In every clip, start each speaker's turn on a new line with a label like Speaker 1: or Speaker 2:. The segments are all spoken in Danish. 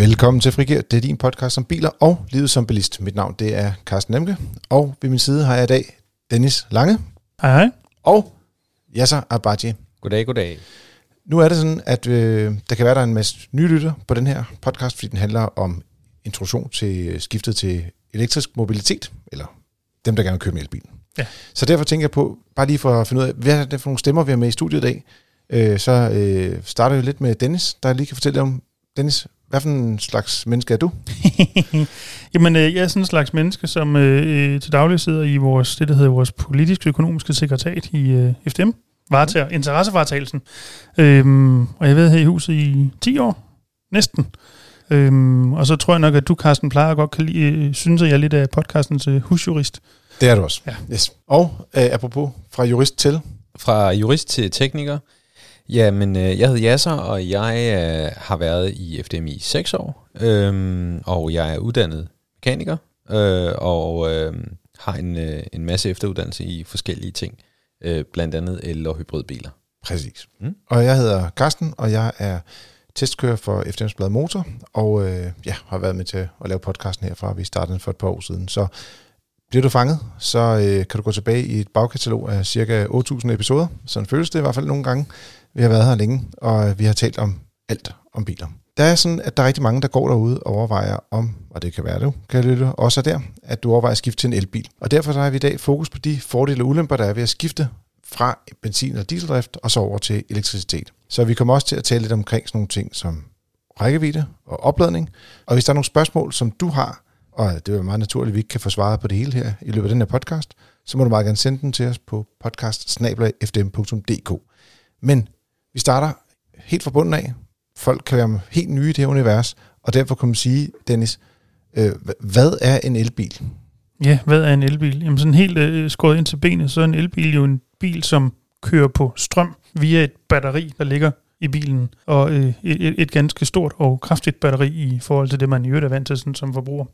Speaker 1: Velkommen til Frigir. Det er din podcast om biler og livet som bilist. Mit navn det er Carsten Nemke, og ved min side har jeg i dag Dennis Lange
Speaker 2: Hej, hej.
Speaker 1: og Yasser Abadji.
Speaker 3: Goddag, goddag.
Speaker 1: Nu er det sådan, at øh, der kan være der er en masse nye lytter på den her podcast, fordi den handler om introduktion til skiftet til elektrisk mobilitet, eller dem, der gerne vil købe en elbil.
Speaker 2: Ja.
Speaker 1: Så derfor tænker jeg på, bare lige for at finde ud af, hvad er det for nogle stemmer, vi har med i studiet i dag, øh, så øh, starter vi lidt med Dennis, der lige kan fortælle om, Dennis, hvad for en slags menneske er du?
Speaker 2: Jamen, øh, jeg er sådan en slags menneske, som øh, øh, til daglig sidder i vores, det, der hedder vores politiske økonomiske sekretariat i øh, FDM, varetager interessevaretagelsen. Øhm, og jeg har været her i huset i 10 år, næsten. Øhm, og så tror jeg nok, at du, Carsten, plejer godt kan lide, øh, synes, at jeg er lidt af podcastens øh, husjurist.
Speaker 1: Det er du også.
Speaker 2: Ja.
Speaker 1: Yes. Og øh, apropos fra jurist til,
Speaker 3: Fra jurist til tekniker. Jamen, øh, jeg hedder Yasser, og jeg øh, har været i FDMI i 6 år. Øhm, og jeg er uddannet mekaniker, øh, og øh, har en, øh, en masse efteruddannelse i forskellige ting. Øh, blandt andet el- og hybridbiler.
Speaker 1: Præcis. Mm. Og jeg hedder Carsten, og jeg er testkører for FDM's Blad Motor, og øh, ja, har været med til at lave podcasten herfra. Vi startede for et par år siden. Så bliver du fanget, så øh, kan du gå tilbage i et bagkatalog af cirka 8.000 episoder. Sådan føles det i hvert fald nogle gange. Vi har været her længe, og vi har talt om alt om biler. Der er sådan, at der er rigtig mange, der går derude og overvejer om, og det kan være du, kan lytte, også er der, at du overvejer at skifte til en elbil. Og derfor så har vi i dag fokus på de fordele og ulemper, der er ved at skifte fra benzin- og dieseldrift og så over til elektricitet. Så vi kommer også til at tale lidt omkring sådan nogle ting som rækkevidde og opladning. Og hvis der er nogle spørgsmål, som du har, og det er meget naturligt, at vi ikke kan få svaret på det hele her i løbet af den her podcast, så må du meget gerne sende den til os på podcast Men vi starter helt fra bunden af. Folk kan være helt nye i det her univers, og derfor kan man sige, Dennis, øh, hvad er en elbil?
Speaker 2: Ja, hvad er en elbil? Jamen sådan helt øh, skåret ind til benet, så er en elbil jo en bil, som kører på strøm via et batteri, der ligger i bilen, og øh, et, et ganske stort og kraftigt batteri i forhold til det, man i øvrigt er vant til sådan, som forbruger.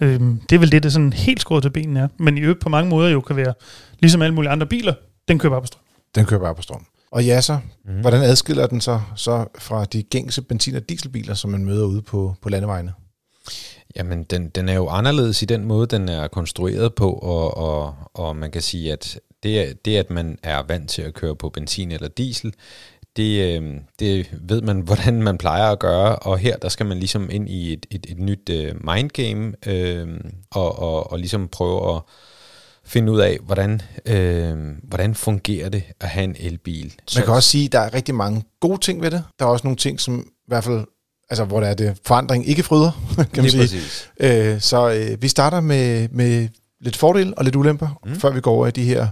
Speaker 2: Øhm, det er vel det, der sådan helt skåret til benene er, men i øvrigt på mange måder jo kan være, ligesom alle mulige andre biler, den kører bare på strøm.
Speaker 1: Den kører bare på strøm. Og ja, så,
Speaker 3: Mm.
Speaker 1: hvordan adskiller den så, så fra de gængse benzin- og dieselbiler, som man møder ude på, på landevejene?
Speaker 3: Jamen, den, den er jo anderledes i den måde, den er konstrueret på, og, og, og man kan sige, at det, det, at man er vant til at køre på benzin eller diesel, det, øh, det ved man, hvordan man plejer at gøre, og her der skal man ligesom ind i et, et, et nyt øh, mindgame, øh, og, og, og ligesom prøve at finde ud af, hvordan, øh, hvordan fungerer det at have en elbil.
Speaker 1: Man kan også sige, at der er rigtig mange gode ting ved det. Der er også nogle ting, som i hvert fald, altså hvor der er det forandring ikke fryder, kan man sige.
Speaker 3: præcis.
Speaker 1: Øh, så øh, vi starter med, med lidt fordele og lidt ulemper. Mm. før vi går over i de her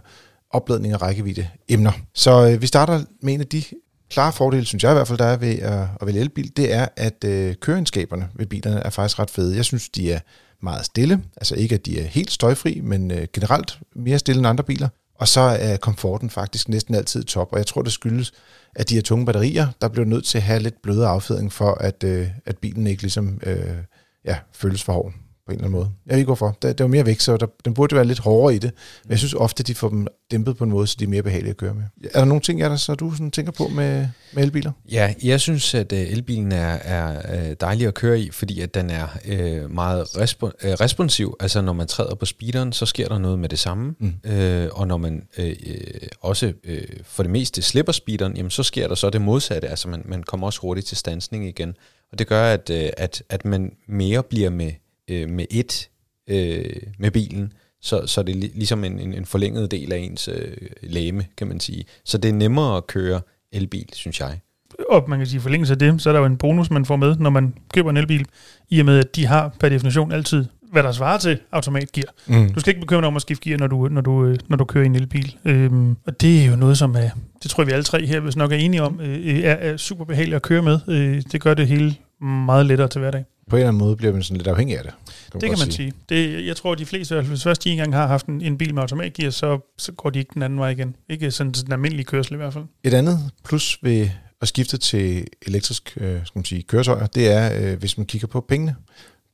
Speaker 1: opladning og rækkevidde emner. Så øh, vi starter med en af de klare fordele, synes jeg i hvert fald, der er ved at, at vælge elbil, det er, at øh, køreegenskaberne ved bilerne er faktisk ret fede. Jeg synes, de er meget stille. Altså ikke, at de er helt støjfri, men øh, generelt mere stille end andre biler. Og så er komforten faktisk næsten altid top, og jeg tror, det skyldes, at de her tunge batterier, der bliver nødt til at have lidt blødere affjedring for, at, øh, at bilen ikke ligesom, øh, ja, føles for hård på en eller anden måde. Jeg ved ikke hvorfor. Der, der er jo mere vægt, så der, den burde være lidt hårdere i det. Men jeg synes ofte, de får dem dæmpet på en måde, så de er mere behagelige at køre med. Er der nogle ting, er der, så du sådan tænker på med, med elbiler?
Speaker 3: Ja, jeg synes, at øh, elbilen er, er øh, dejlig at køre i, fordi at den er øh, meget respo- øh, responsiv. Altså når man træder på speederen, så sker der noget med det samme.
Speaker 1: Mm.
Speaker 3: Øh, og når man øh, også øh, for det meste slipper speederen, jamen, så sker der så det modsatte. Altså man, man kommer også hurtigt til stansning igen. Og det gør, at, øh, at, at man mere bliver med, øh, med et øh, med bilen. Så, så det er lig- ligesom en, en, en forlænget del af ens øh, læme, kan man sige. Så det er nemmere at køre elbil, synes jeg.
Speaker 2: Og man kan sige, forlængelse af det, så er der jo en bonus, man får med, når man køber en elbil, i og med, at de har per definition altid, hvad der svarer til automatgear.
Speaker 1: Mm.
Speaker 2: Du skal ikke bekymre dig om at skifte gear, når du, når du, øh, når du kører i en elbil. Øhm, og det er jo noget, som er, det tror jeg, vi alle tre her, hvis nok er enige om, øh, er, er super behageligt at køre med. Øh, det gør det hele meget lettere til hverdag.
Speaker 1: På en eller anden måde bliver man sådan lidt afhængig af det.
Speaker 2: Det kan man sige. Det, jeg tror, at de fleste, hvis først de engang har haft en, en bil med automatgear, så, så går de ikke den anden vej igen. Ikke sådan den almindelige kørsel i hvert fald.
Speaker 1: Et andet plus ved at skifte til elektrisk øh, skal man sige, køretøjer, det er, øh, hvis man kigger på pengene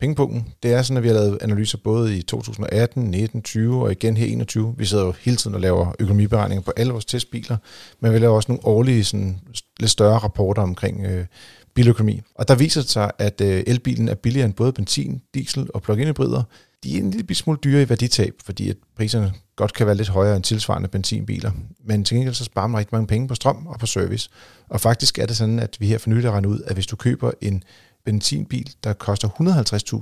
Speaker 1: pengepunkten. Det er sådan, at vi har lavet analyser både i 2018, 19, 20 og igen her 21. Vi sidder jo hele tiden og laver økonomiberegninger på alle vores testbiler, men vi laver også nogle årlige sådan, lidt større rapporter omkring øh, biløkonomi. Og der viser det sig, at øh, elbilen er billigere end både benzin, diesel og plug-in hybrider. De er en lille smule dyre i værditab, fordi at priserne godt kan være lidt højere end tilsvarende benzinbiler. Men til gengæld så sparer man rigtig mange penge på strøm og på service. Og faktisk er det sådan, at vi her for nylig har ud, at hvis du køber en benzinbil, der koster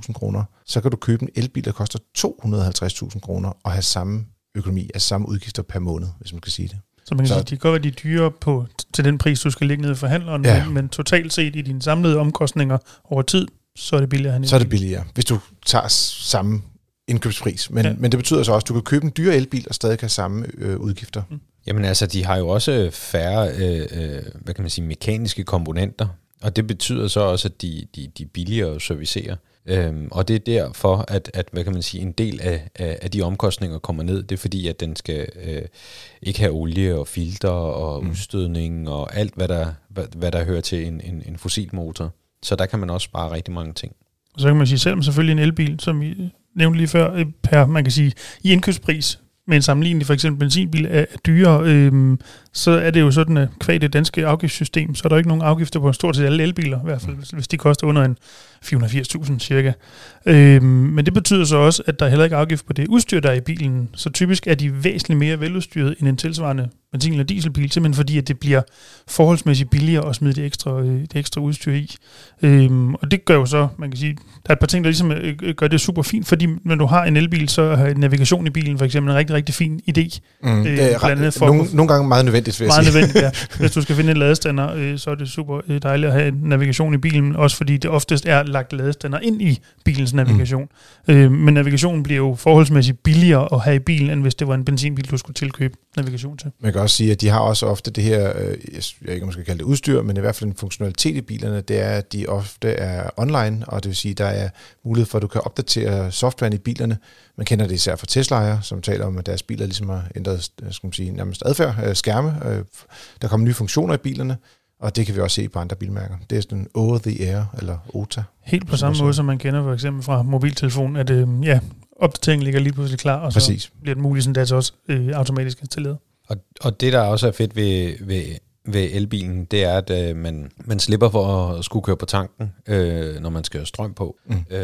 Speaker 1: 150.000 kroner, så kan du købe en elbil, der koster 250.000 kroner og have samme økonomi, altså samme udgifter per måned, hvis man kan sige det.
Speaker 2: Så man kan så, sige, de kan godt være de dyre på, til den pris, du skal lægge ned i forhandleren, ja. men, men totalt set i dine samlede omkostninger over tid, så er det billigere.
Speaker 1: Så er det billigere, hvis du tager samme indkøbspris. Men, ja. men det betyder så også, at du kan købe en dyre elbil og stadig have samme øh, udgifter. Mm.
Speaker 3: Jamen altså, de har jo også færre, øh, øh, hvad kan man sige, mekaniske komponenter, og det betyder så også, at de, de, de er billigere at servicere. Øhm, og det er derfor, at, at hvad kan man sige, en del af, af, af de omkostninger kommer ned. Det er fordi, at den skal øh, ikke have olie og filter og mm. udstødning og alt, hvad der, hvad, hvad der hører til en, en, en fossilmotor. Så der kan man også spare rigtig mange ting.
Speaker 2: Så kan man sige, selvom selvfølgelig en elbil, som vi nævnte lige før, øh, per, man kan sige, i indkøbspris, med en sammenligning for eksempel benzinbil er, dyre, øhm, så er det jo sådan, at kvad det danske afgiftssystem, så er der ikke nogen afgifter på stort set alle elbiler, i hvert fald hvis, hvis de koster under en 480.000 cirka. Øhm, men det betyder så også, at der er heller ikke afgift på det udstyr, der er i bilen, så typisk er de væsentligt mere veludstyret end en tilsvarende benzin- eller dieselbil, simpelthen fordi, at det bliver forholdsmæssigt billigere at smide det ekstra, øh, det ekstra udstyr i. Øhm, og det gør jo så, man kan sige, der er et par ting, der ligesom øh, øh, gør det super fint, fordi når du har en elbil, så er navigation i bilen for eksempel en rigtig, rigtig fin idé.
Speaker 1: Mm, øh, det er ret, for nogle, nogle gange meget nødvendigt,
Speaker 2: vil jeg meget sige. nødvendigt, ja. Hvis du skal finde en ladestander, øh, så er det super dejligt at have en navigation i bilen, også fordi det oftest er lagt ladestander ind i bilens navigation. Mm. Øh, men navigationen bliver jo forholdsmæssigt billigere at have i bilen, end hvis det var en benzinbil, du skulle tilkøbe navigation til.
Speaker 1: Man kan også sige, at de har også ofte det her, øh, jeg ved ikke om man skal kalde det udstyr, men i hvert fald en funktionalitet i bilerne, det er, at de ofte er online, og det vil sige, at der er mulighed for, at du kan opdatere softwaren i bilerne. Man kender det især fra Tesla, som taler om, at deres biler ligesom har ændret øh, skal man sige, nærmest adfærd, øh, skærme. Der kommer nye funktioner i bilerne, og det kan vi også se på andre bilmærker. Det er sådan over the air, eller OTA.
Speaker 2: Helt på samme måde, som man kender for eksempel fra mobiltelefonen, at øh, ja, opdateringen ligger lige pludselig klar, og Præcis. så bliver det muligt sådan data også øh, automatisk installeret.
Speaker 3: Og, og det, der også er fedt ved, ved, ved elbilen, det er, at øh, man, man slipper for at skulle køre på tanken, øh, når man skal have strøm på. Mm. Øh,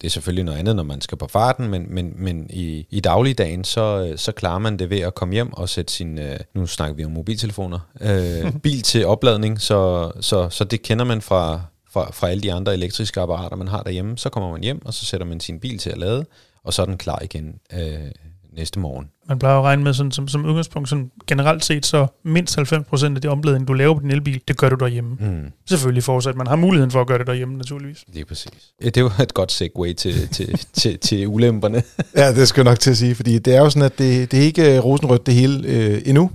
Speaker 3: det er selvfølgelig noget andet, når man skal på farten, men, men, men i, i dagligdagen, så, så klarer man det ved at komme hjem og sætte sin, øh, nu snakker vi om mobiltelefoner, øh, bil til opladning, så, så, så det kender man fra, fra, fra alle de andre elektriske apparater, man har derhjemme. Så kommer man hjem, og så sætter man sin bil til at lade, og så er den klar igen øh, næste morgen.
Speaker 2: Man plejer at regne med sådan, som, som udgangspunkt, sådan generelt set, så mindst 90% af det omladning, du laver på din elbil, det gør du derhjemme. Mm. Selvfølgelig forudsat, man har muligheden for at gøre det derhjemme, naturligvis.
Speaker 3: Lige præcis. Ja, det var et godt segue til, til, til, til ulemperne.
Speaker 1: ja, det skal jeg nok til at sige, fordi det er jo sådan, at det, det er ikke øh, rosenrødt det hele øh, endnu.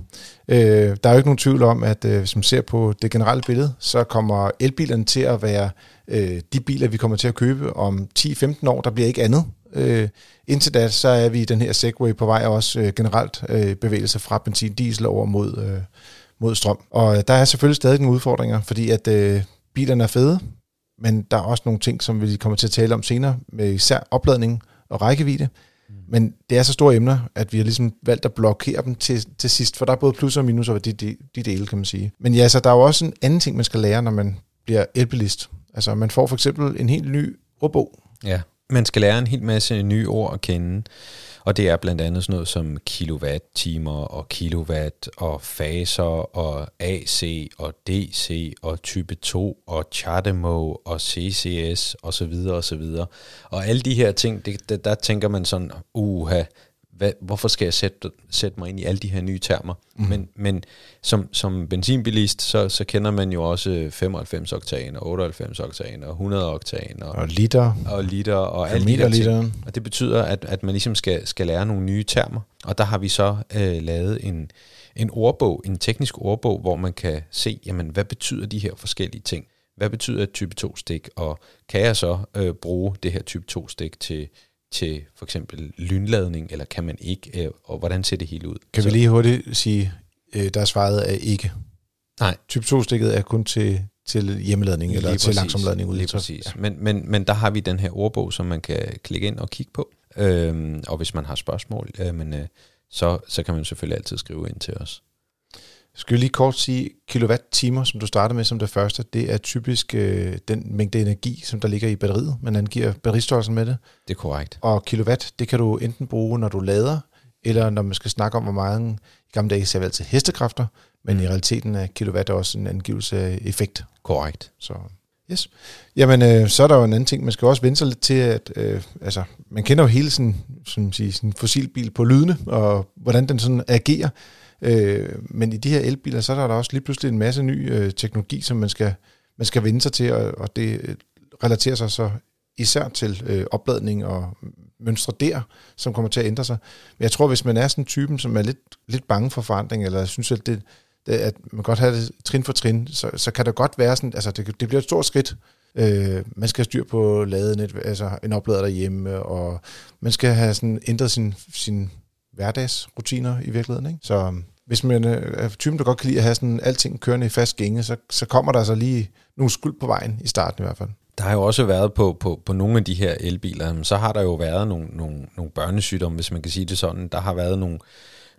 Speaker 1: Øh, der er jo ikke nogen tvivl om, at øh, hvis man ser på det generelle billede, så kommer elbilerne til at være øh, de biler, vi kommer til at købe om 10-15 år. Der bliver ikke andet. Øh, indtil da, så er vi i den her Segway på vej også øh, generelt øh, bevægelse fra benzin diesel over mod, øh, mod strøm. Og øh, der er selvfølgelig stadig nogle udfordringer, fordi at øh, bilerne er fede, men der er også nogle ting, som vi kommer til at tale om senere, med især opladning og rækkevidde. Mm. Men det er så store emner, at vi har ligesom valgt at blokere dem til, til sidst, for der er både plus og minus over de, de, de dele, kan man sige. Men ja, så der er jo også en anden ting, man skal lære, når man bliver elbilist. Altså man får for eksempel en helt ny ordbog.
Speaker 3: Ja. Man skal lære en hel masse nye ord at kende, og det er blandt andet sådan noget som kilowatt-timer og kilowatt og faser og AC og DC og type 2 og CHAdeMO og CCS og så videre og så videre. Og alle de her ting, det, der, der tænker man sådan, uha, hvad, hvorfor skal jeg sætte, sætte mig ind i alle de her nye termer? Mm. Men, men som, som benzinbilist, så, så kender man jo også 95 oktan og 98 oktan og 100 oktan. Og,
Speaker 1: og liter.
Speaker 3: Og liter og alle de her ting. Og det betyder, at, at man ligesom skal, skal lære nogle nye termer. Og der har vi så øh, lavet en, en ordbog, en teknisk ordbog, hvor man kan se, jamen, hvad betyder de her forskellige ting? Hvad betyder et type 2-stik? Og kan jeg så øh, bruge det her type 2-stik til til for eksempel lynladning, eller kan man ikke, øh, og hvordan ser det hele ud?
Speaker 1: Kan så. vi lige hurtigt sige, øh, der er svaret er ikke?
Speaker 3: Nej.
Speaker 1: Type 2-stikket er kun til til hjemmeladning eller
Speaker 3: Lige
Speaker 1: til
Speaker 3: præcis,
Speaker 1: langsomladning ude.
Speaker 3: Lige præcis. Ja. Men, men, men der har vi den her ordbog, som man kan klikke ind og kigge på. Øhm, og hvis man har spørgsmål, øh, men, øh, så, så kan man selvfølgelig altid skrive ind til os.
Speaker 1: Skal vi lige kort sige, kilowatt-timer, som du startede med som det første, det er typisk øh, den mængde energi, som der ligger i batteriet. Man angiver batteristørrelsen med det.
Speaker 3: Det er korrekt.
Speaker 1: Og kilowatt, det kan du enten bruge, når du lader, eller når man skal snakke om, hvor meget i gamle dage sagde vi altid hestekræfter, men
Speaker 3: Mm.
Speaker 1: i realiteten er kilowatt også en angivelse af effekt.
Speaker 3: Korrekt.
Speaker 1: Så yes. Jamen, øh, så er der jo en anden ting. Man skal også vende sig lidt til, at øh, altså, man kender jo hele sådan, sådan, sige, sådan fossilbil på lydene, og hvordan den sådan agerer. Øh, men i de her elbiler, så er der også lige pludselig en masse ny øh, teknologi, som man skal, man skal vende sig til, og, og det øh, relaterer sig så især til øh, opladning og mønstre der, som kommer til at ændre sig. Men jeg tror, hvis man er sådan en typen, som er lidt, lidt bange for forandring, eller synes, at det, det, at man godt have det trin for trin, så, så kan det godt være sådan, altså det, det bliver et stort skridt. Øh, man skal have styr på ladenet, altså en oplader derhjemme, og man skal have sådan ændret sin, sin hverdagsrutiner i virkeligheden. Ikke? Så øhm, hvis man øh, er typen, der godt kan lide at have sådan alting kørende i fast gænge, så, så kommer der altså lige nogle skuld på vejen, i starten i hvert fald.
Speaker 3: Der har jo også været på, på, på nogle af de her elbiler, så har der jo været nogle, nogle, nogle børnesygdomme, hvis man kan sige det sådan. Der har været nogle,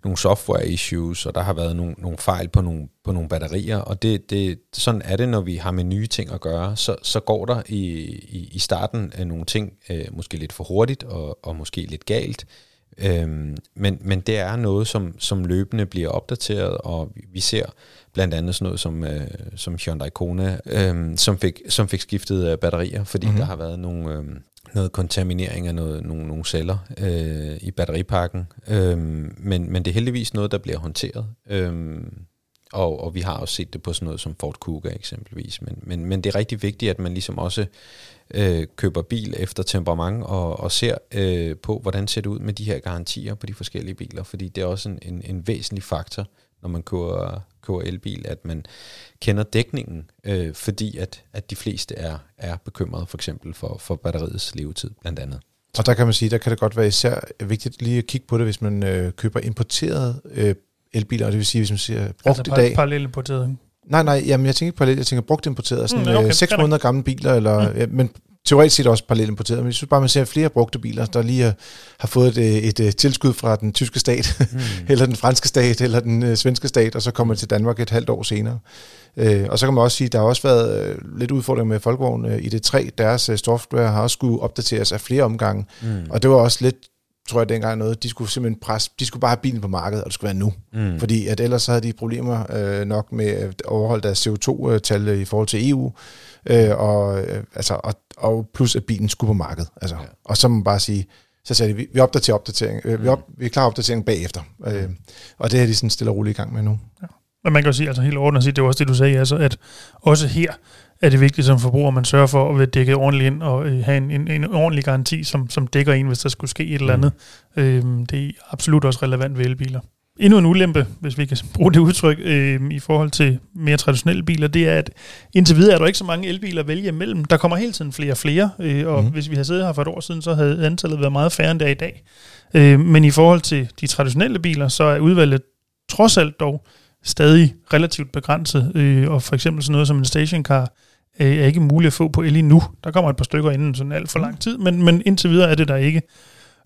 Speaker 3: nogle software issues, og der har været nogle, nogle fejl på nogle, på nogle batterier, og det, det, sådan er det, når vi har med nye ting at gøre. Så, så går der i, i, i starten af nogle ting øh, måske lidt for hurtigt, og, og måske lidt galt. Øhm, men, men det er noget, som, som løbende bliver opdateret, og vi- ser blandt andet sådan noget som, øh, som Hyundai Kona, øh, som, fik, som fik skiftet øh, batterier, fordi
Speaker 1: Mhm.
Speaker 3: mm-hmm. der har været nogle, øh, noget kontaminering af noget, nogle, nogle celler øh, i batteripakken. Øh, men, men det er heldigvis noget, der bliver håndteret. Øh, og, og vi har også set det på sådan noget som Ford Kuga eksempelvis. Men, men, men det er rigtig vigtigt, at man ligesom også øh, køber bil efter temperament og, og ser øh, på, hvordan ser det ud med de her garantier på de forskellige biler. Fordi det er også en, en, en væsentlig faktor, når man kører, kører elbil, at man kender dækningen, øh, fordi at, at de fleste er, er bekymrede for eksempel for, for batteriets levetid blandt andet.
Speaker 1: Og der kan man sige, der kan det godt være især vigtigt lige at kigge på det, hvis man øh, køber importerede øh, elbiler, og det vil sige, hvis man siger brugt
Speaker 2: altså
Speaker 1: i dag.
Speaker 2: parallelle importeret. ikke?
Speaker 1: Nej, nej, jamen jeg tænker ikke parallelt, jeg tænker brugt importeret, sådan
Speaker 2: Mm, okay,
Speaker 1: okay, 6
Speaker 2: fair nok.
Speaker 1: måneder gamle biler, eller, mm. ja, men teoretisk set også parallelt importeret, men jeg synes bare, man ser flere brugte biler, der lige har, har fået et, et, et tilskud fra den tyske stat, mm. eller den franske stat, eller den øh, svenske stat, og så kommer til Danmark et halvt år senere. Øh, og så kan man også sige, der har også været øh, lidt udfordringer med Folkevogn øh, i det 3. Deres øh, software har også skulle opdateres af flere omgange,
Speaker 3: Mm.
Speaker 1: og det var også lidt, tror jeg dengang noget, de skulle simpelthen presse, de skulle bare have bilen på markedet, og det skulle være nu.
Speaker 3: Mm.
Speaker 1: Fordi at ellers så havde de problemer øh, nok med at overholde deres CO2-tal i forhold til EU, øh, og, øh, altså, og, og plus at bilen skulle på markedet. Altså.
Speaker 3: Ja.
Speaker 1: Ja. Og så må man bare sige, så sagde de, vi, vi opdaterer opdatering, øh, vi, op, vi er klar opdatering bagefter. Øh, og det er de sådan stille og roligt i gang med nu.
Speaker 2: Men man kan jo sige, altså helt ordentligt sige, det var også det, du sagde, altså, at også her er det vigtigt som forbruger, at man sørger for at være dækket ordentligt ind og øh, have en, en, en ordentlig garanti, som, som dækker en, hvis der skulle ske et eller andet. Øhm, det er absolut også relevant ved elbiler. Endnu en ulempe, hvis vi kan bruge det udtryk, øh, i forhold til mere traditionelle biler, det er, at indtil videre er der ikke så mange elbiler at vælge imellem. Der kommer hele tiden flere og flere, øh, og mm. Hvis vi havde siddet her for et år siden, så havde antallet været meget færre end det er i dag. Øh, men i forhold til de traditionelle biler, så er udvalget trods alt dog stadig relativt begrænset, øh, og for eksempel sådan noget som en stationcar øh, er ikke muligt at få på el endnu. Der kommer et par stykker inden sådan alt for lang tid, men, men indtil videre er det der ikke.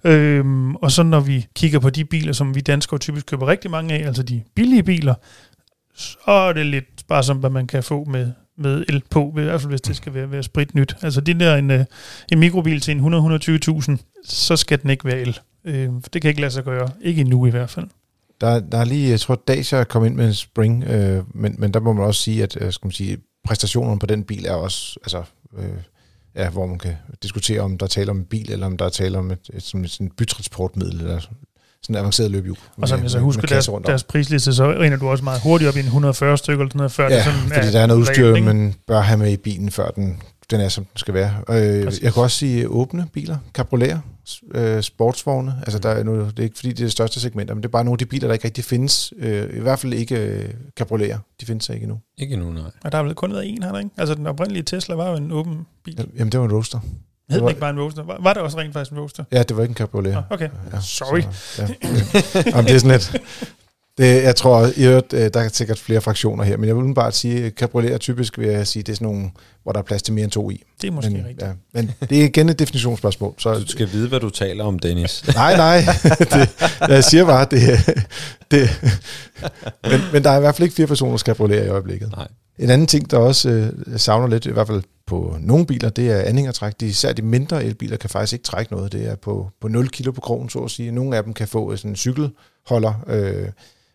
Speaker 2: Øhm, og så når vi kigger på de biler, som vi danskere typisk køber rigtig mange af, altså de billige biler, så er det lidt sparsomt, hvad man kan få med, med el på, i hvert fald hvis det skal være, være spritnyt. Altså det der en, øh, en mikrobil til en 100-120.000, så skal den ikke være el. Øh, for det kan ikke lade sig gøre. Ikke endnu i hvert fald.
Speaker 1: Der, der er lige, jeg tror, Dacia er kommet ind med en Spring, øh, men, men der må man også sige, at øh, skal man sige, præstationerne på den bil er også, altså, øh, ja, hvor man kan diskutere, om der er tale om en bil, eller om der er tale om et, et, sådan et, et bytransportmiddel, eller sådan et avanceret løbehjul.
Speaker 2: Og som jeg så husker, deres, deres prisliste, så rinder du også meget hurtigt op i en 140 stykker eller sådan noget, før
Speaker 1: Ja,
Speaker 2: det sådan
Speaker 1: fordi der er noget udstyr, man bør have med i bilen, før den, den er, som den skal være. Øh,
Speaker 2: Præcis.
Speaker 1: jeg kan også sige åbne biler, cabrioleter, øh, sportsvogne. Altså, der er noget, det er ikke fordi, det er det største segment, men det er bare nogle af de biler, der ikke rigtig findes. Øh, I hvert fald ikke øh, cabrioleter. De findes ikke endnu.
Speaker 3: Ikke nu, nej.
Speaker 2: Og der har vel kun været en, har der ikke? Altså den oprindelige Tesla var jo en åben bil.
Speaker 1: Jamen, det var en roadster.
Speaker 2: Hed den ikke bare en Roadster? Var, var det også rent faktisk en Roadster?
Speaker 1: Ja, det var ikke en cabriolet.
Speaker 2: Ah, okay.
Speaker 1: Ja,
Speaker 2: Sorry.
Speaker 1: Så, ja. Jamen, det er sådan lidt... Det, jeg tror, i øvrigt, øh, der er sikkert flere fraktioner her, men jeg vil bare sige, at cabriolet er typisk, vil jeg sige, det er sådan nogle, hvor der er plads til mere end to i.
Speaker 2: Det er måske
Speaker 1: men,
Speaker 2: rigtigt.
Speaker 1: Ja, men det er igen et definitionsspørgsmål. Så,
Speaker 3: Du skal vide, hvad du taler om, Dennis.
Speaker 1: nej, nej. det, jeg siger bare, det, det men, men der er i hvert fald ikke fire personer, der skal cabriolet i øjeblikket.
Speaker 3: Nej.
Speaker 1: En anden ting, der også øh, savner lidt, i hvert fald på nogle biler, det er anhængertræk. De, især de mindre elbiler kan faktisk ikke trække noget. Det er på, på 0 kilo på krogen, så at sige. Nogle af dem kan få sådan en cykelholder, øh,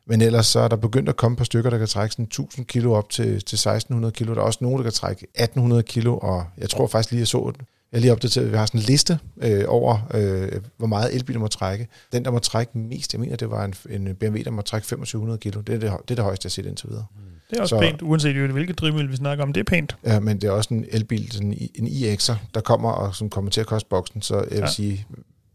Speaker 1: men ellers så er der begyndt at komme et par stykker, der kan trække sådan 1000 kilo op til, til 1600 kilo. Der er også nogle, der kan trække 1800 kilo, og jeg tror faktisk lige, jeg så den. Jeg er lige opdateret, at vi har sådan en liste øh, over, øh, hvor meget elbiler må trække. Den, der må trække mest, jeg mener, det var en, en BMW, der må trække 2500 kilo. Det er det, det, er det højeste, jeg har set indtil videre.
Speaker 2: Det er også
Speaker 1: Så-
Speaker 2: pænt, uanset hvilket drivmiddel vi snakker om. Det er pænt.
Speaker 1: Ja, men det er også en elbil, sådan en iX'er, der kommer og som kommer til at koste boksen, så jeg vil
Speaker 2: Ja.
Speaker 1: sige,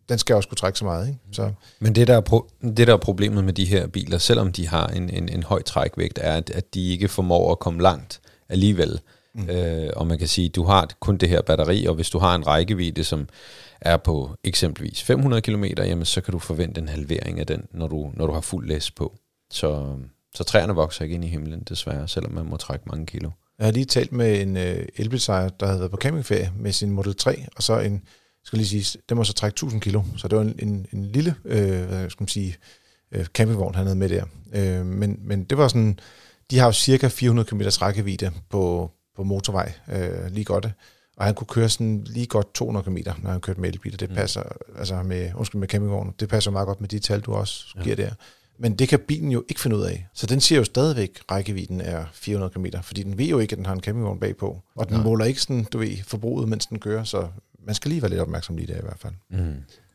Speaker 1: den skal også kunne trække så meget. Ikke? Så,
Speaker 3: Men det der, er pro- det, der er problemet med de her biler, selvom de har en, en, en høj trækvægt, er, at, at de ikke formår at komme langt alligevel. Mm. Øh, og man kan sige, du har kun det her batteri, og hvis du har en rækkevidde, som er på eksempelvis 500 km, jamen så kan du forvente en halvering af den, når du, når du har fuld læs på. Så, så træerne vokser ikke ind i himlen, desværre, selvom man må trække mange kilo.
Speaker 1: jeg har lige talt med en øh, elbilsejer, der havde været på campingferie med sin Model 3, og så en, skal lige sige, den må så trække 1000 kilo, så det var en, en, en lille, øh, hvad skal man sige, øh, campingvogn, han havde med der. Øh, men, men det var sådan, de har jo cirka 400 km rækkevidde på, på motorvej, øh, lige godt. Og han kunne køre sådan lige godt 200 km, når han kørte med elbiler. Det
Speaker 3: Mm.
Speaker 1: passer, altså med, undskyld, med campingvognen, det passer meget godt med de tal, du også giver der. Men det kan bilen jo ikke finde ud af. Så den siger jo stadigvæk, at rækkevidden er 400 km, fordi den ved jo ikke, at den har en campingvogn bagpå. Og den.
Speaker 3: Nej.
Speaker 1: måler ikke sådan, du ved, forbruget, mens den kører, så man skal lige være lidt opmærksom lige der i hvert fald.
Speaker 3: Mm.
Speaker 2: Men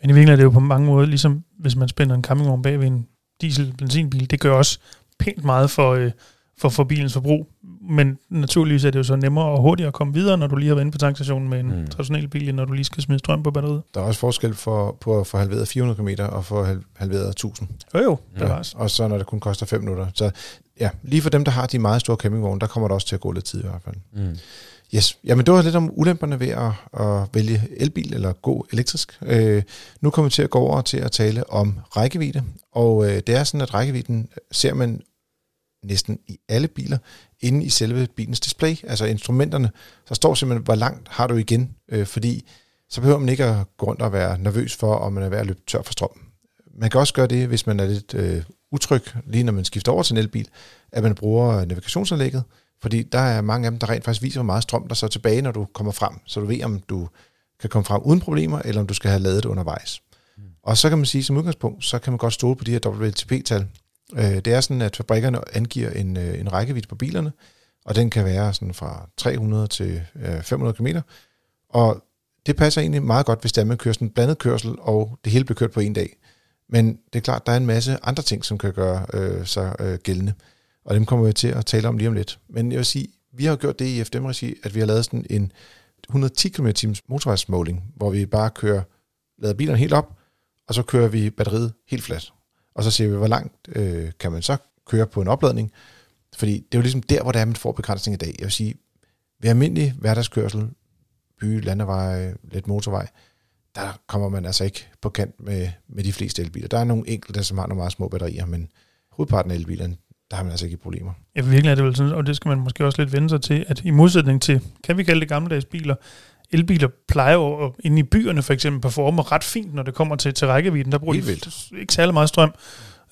Speaker 2: i virkeligheden er det jo på mange måder, ligesom hvis man spænder en campingvogn bag ved en diesel-benzinbil, det gør også pænt meget for, øh, for, for bilens forbrug. Men naturligvis er det jo så nemmere og hurtigere at komme videre, når du lige har været inde på tankstationen med en
Speaker 3: Mm.
Speaker 2: traditionel bil, end når du lige skal smide strøm på batteriet.
Speaker 1: Der er også forskel for, på at få halveret 400 km og få hal- halveret 1000.
Speaker 2: Jo jo,
Speaker 3: Ja.
Speaker 2: det var også.
Speaker 1: Og så når det kun koster 5 minutter. Så ja, lige for dem, der har de meget store campingvogne, der kommer der også til at gå lidt tid i hvert fald.
Speaker 3: Mm.
Speaker 1: Yes, jamen det var lidt om ulemperne ved at, at vælge elbil eller gå elektrisk. Øh, nu kommer vi til at gå over til at tale om rækkevidde, og øh, det er sådan, at rækkevidden øh, ser man næsten i alle biler inde i selve bilens display, altså instrumenterne. Så står simpelthen, hvor langt har du igen, øh, fordi så behøver man ikke at gå rundt og være nervøs for, om man er ved at løbe tør for strøm. Man kan også gøre det, hvis man er lidt øh, utryg, lige når man skifter over til en elbil, at man bruger navigationsanlægget, fordi der er mange af dem, der rent faktisk viser, hvor meget strøm der så tilbage, når du kommer frem. Så du ved, om du kan komme frem uden problemer, eller om du skal have lavet det undervejs. Mm. Og så kan man sige, som udgangspunkt, så kan man godt stole på de her WLTP-tal. Øh, det er sådan, at fabrikkerne angiver en, øh, en rækkevidde på bilerne, og den kan være sådan fra 300 til øh, 500 km. Og det passer egentlig meget godt, hvis det er, man kører sådan en blandet kørsel, og det hele bliver kørt på en dag. Men det er klart, der er en masse andre ting, som kan gøre øh, sig øh, gældende. Og dem kommer vi til at tale om lige om lidt. Men jeg vil sige, vi har gjort det i FDM-regi, at vi har lavet sådan en 110 km times motorvejsmåling, hvor vi bare kører, lader bilerne helt op, og så kører vi batteriet helt fladt. Og så ser vi, hvor langt øh, kan man så køre på en opladning. Fordi det er jo ligesom der, hvor det er, man får begrænsning i dag. Jeg vil sige, ved almindelig hverdagskørsel, by, landevej, lidt motorvej, der kommer man altså ikke på kant med, med de fleste elbiler. Der er nogle enkelte, som har nogle meget små batterier, men hovedparten af elbilerne, der har man altså ikke problemer.
Speaker 2: Ja, virkelig er det vel sådan, og det skal man måske også lidt vende sig til, at i modsætning til, kan vi kalde det gammeldags biler, elbiler plejer jo inde i byerne for eksempel performe ret fint, når det kommer til, til rækkevidden. Der bruger de ikke særlig meget strøm,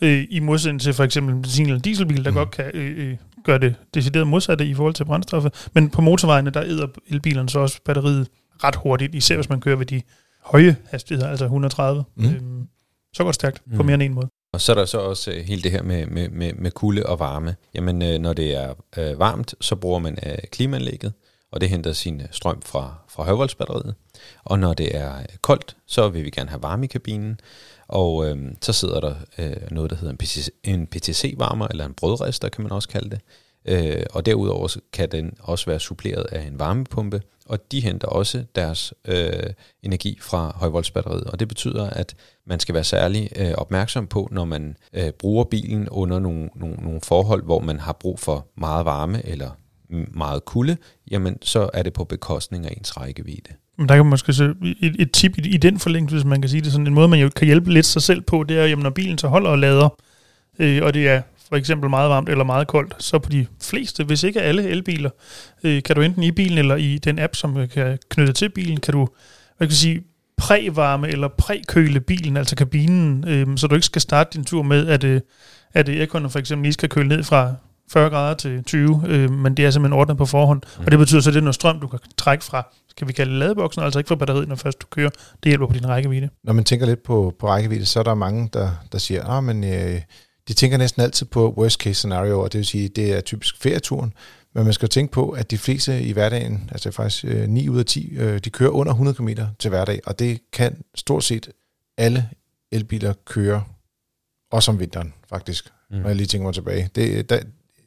Speaker 2: øh, i modsætning til for eksempel en benzin- eller dieselbil, der
Speaker 1: Mm.
Speaker 2: godt kan øh, øh, gøre det decideret modsatte i forhold til brændstoffet. Men på motorvejene, der æder elbilerne så også batteriet ret hurtigt, især hvis man kører ved de høje hastigheder, altså 130.
Speaker 1: Mm.
Speaker 2: Øhm, så går det stærkt på
Speaker 3: Mm.
Speaker 2: mere end en måde.
Speaker 3: Og så er der så også øh, hele det her med, med, med, med kulde og varme. Jamen, øh, når det er øh, varmt, så bruger man øh, klimaanlægget, og det henter sin øh, strøm fra, fra højvoldsbatteriet. Og når det er øh, koldt, så vil vi gerne have varme i kabinen, og øh, så sidder der øh, noget, der hedder en, PTC, en PTC-varmer, eller en brødrester, kan man også kalde det. Øh, og derudover så kan den også være suppleret af en varmepumpe, og de henter også deres øh, energi fra højvoldsbatteriet. Og det betyder, at man skal være særlig øh, opmærksom på, når man øh, bruger bilen under nogle, nogle, nogle forhold, hvor man har brug for meget varme eller meget kulde, jamen så er det på bekostning af ens rækkevidde.
Speaker 2: Men der kan man måske se et, et tip i, i den forlængelse, hvis man kan sige det sådan. En måde, man jo kan hjælpe lidt sig selv på, det er, jamen, når bilen så holder og lader, øh, og det er for eksempel meget varmt eller meget koldt, så på de fleste, hvis ikke alle elbiler, øh, kan du enten i bilen eller i den app, som kan knytte til bilen, kan du hvad kan sige, prævarme eller prækøle bilen, altså kabinen, øh, så du ikke skal starte din tur med, at, øh, at airconen for eksempel lige skal køle ned fra 40 grader til 20, øh, men det er simpelthen ordnet på forhånd. Mm. Og det betyder så, at det er noget strøm, du kan trække fra, kan vi kalde ladeboksen, altså ikke fra batteriet, når først du kører. Det hjælper på din rækkevidde.
Speaker 1: Når man tænker lidt på, på rækkevidde, så er der mange, der, der siger, at men øh, de tænker næsten altid på worst case scenario, og det vil sige, det er typisk ferieturen, men man skal jo tænke på, at de fleste i hverdagen, altså faktisk øh, 9 ud af 10, øh, de kører under 100 km til hverdag, og det kan stort set alle elbiler køre, også om vinteren faktisk, mm. når jeg lige tænker mig tilbage. Det, der,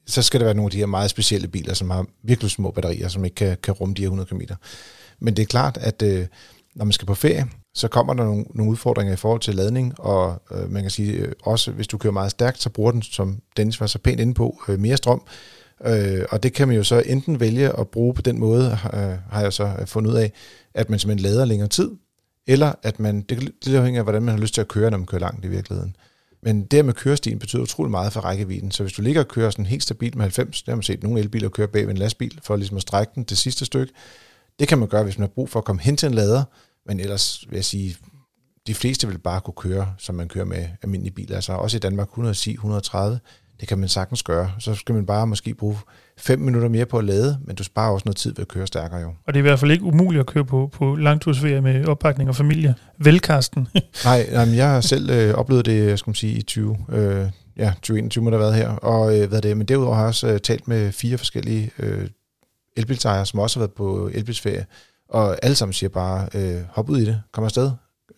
Speaker 1: så skal det være nogle af de her meget specielle biler, som har virkelig små batterier, som ikke kan, kan rumme de her 100 km. Men det er klart, at øh, når man skal på ferie, så kommer der nogle, nogle udfordringer i forhold til ladning, og øh, man kan sige, øh, også hvis du kører meget stærkt, så bruger den, som Dennis var så pænt inde på, øh, mere strøm. Øh, og det kan man jo så enten vælge at bruge på den måde, øh, har jeg så øh, fundet ud af, at man simpelthen lader længere tid, eller at man, det, det afhænger af, hvordan man har lyst til at køre, når man kører langt i virkeligheden. Men det med kørestien betyder utrolig meget for rækkevidden. Så hvis du ligger og kører sådan helt stabilt med 90, det har man set nogle elbiler køre bag ved en lastbil, for ligesom at strække den det sidste stykke. Det kan man gøre, hvis man har brug for at komme hen til en lader, men ellers vil jeg sige, de fleste vil bare kunne køre, som man kører med almindelige biler. Altså også i Danmark 110, 130, det kan man sagtens gøre. Så skal man bare måske bruge 5 minutter mere på at lade, men du sparer også noget tid ved at køre stærkere jo.
Speaker 2: Og det er i hvert fald ikke umuligt at køre på, på langtursferie med oppakning og familie. Velkasten.
Speaker 1: nej, nej, jeg har selv øh, oplevet det, skal man sige, i 20, øh, ja, 2021 må der været her. Og øh, hvad det, men derudover har jeg også øh, talt med fire forskellige øh, elbilsejere, som også har været på elbilsferie. Og alle sammen siger bare, øh, hop ud i det, kom afsted.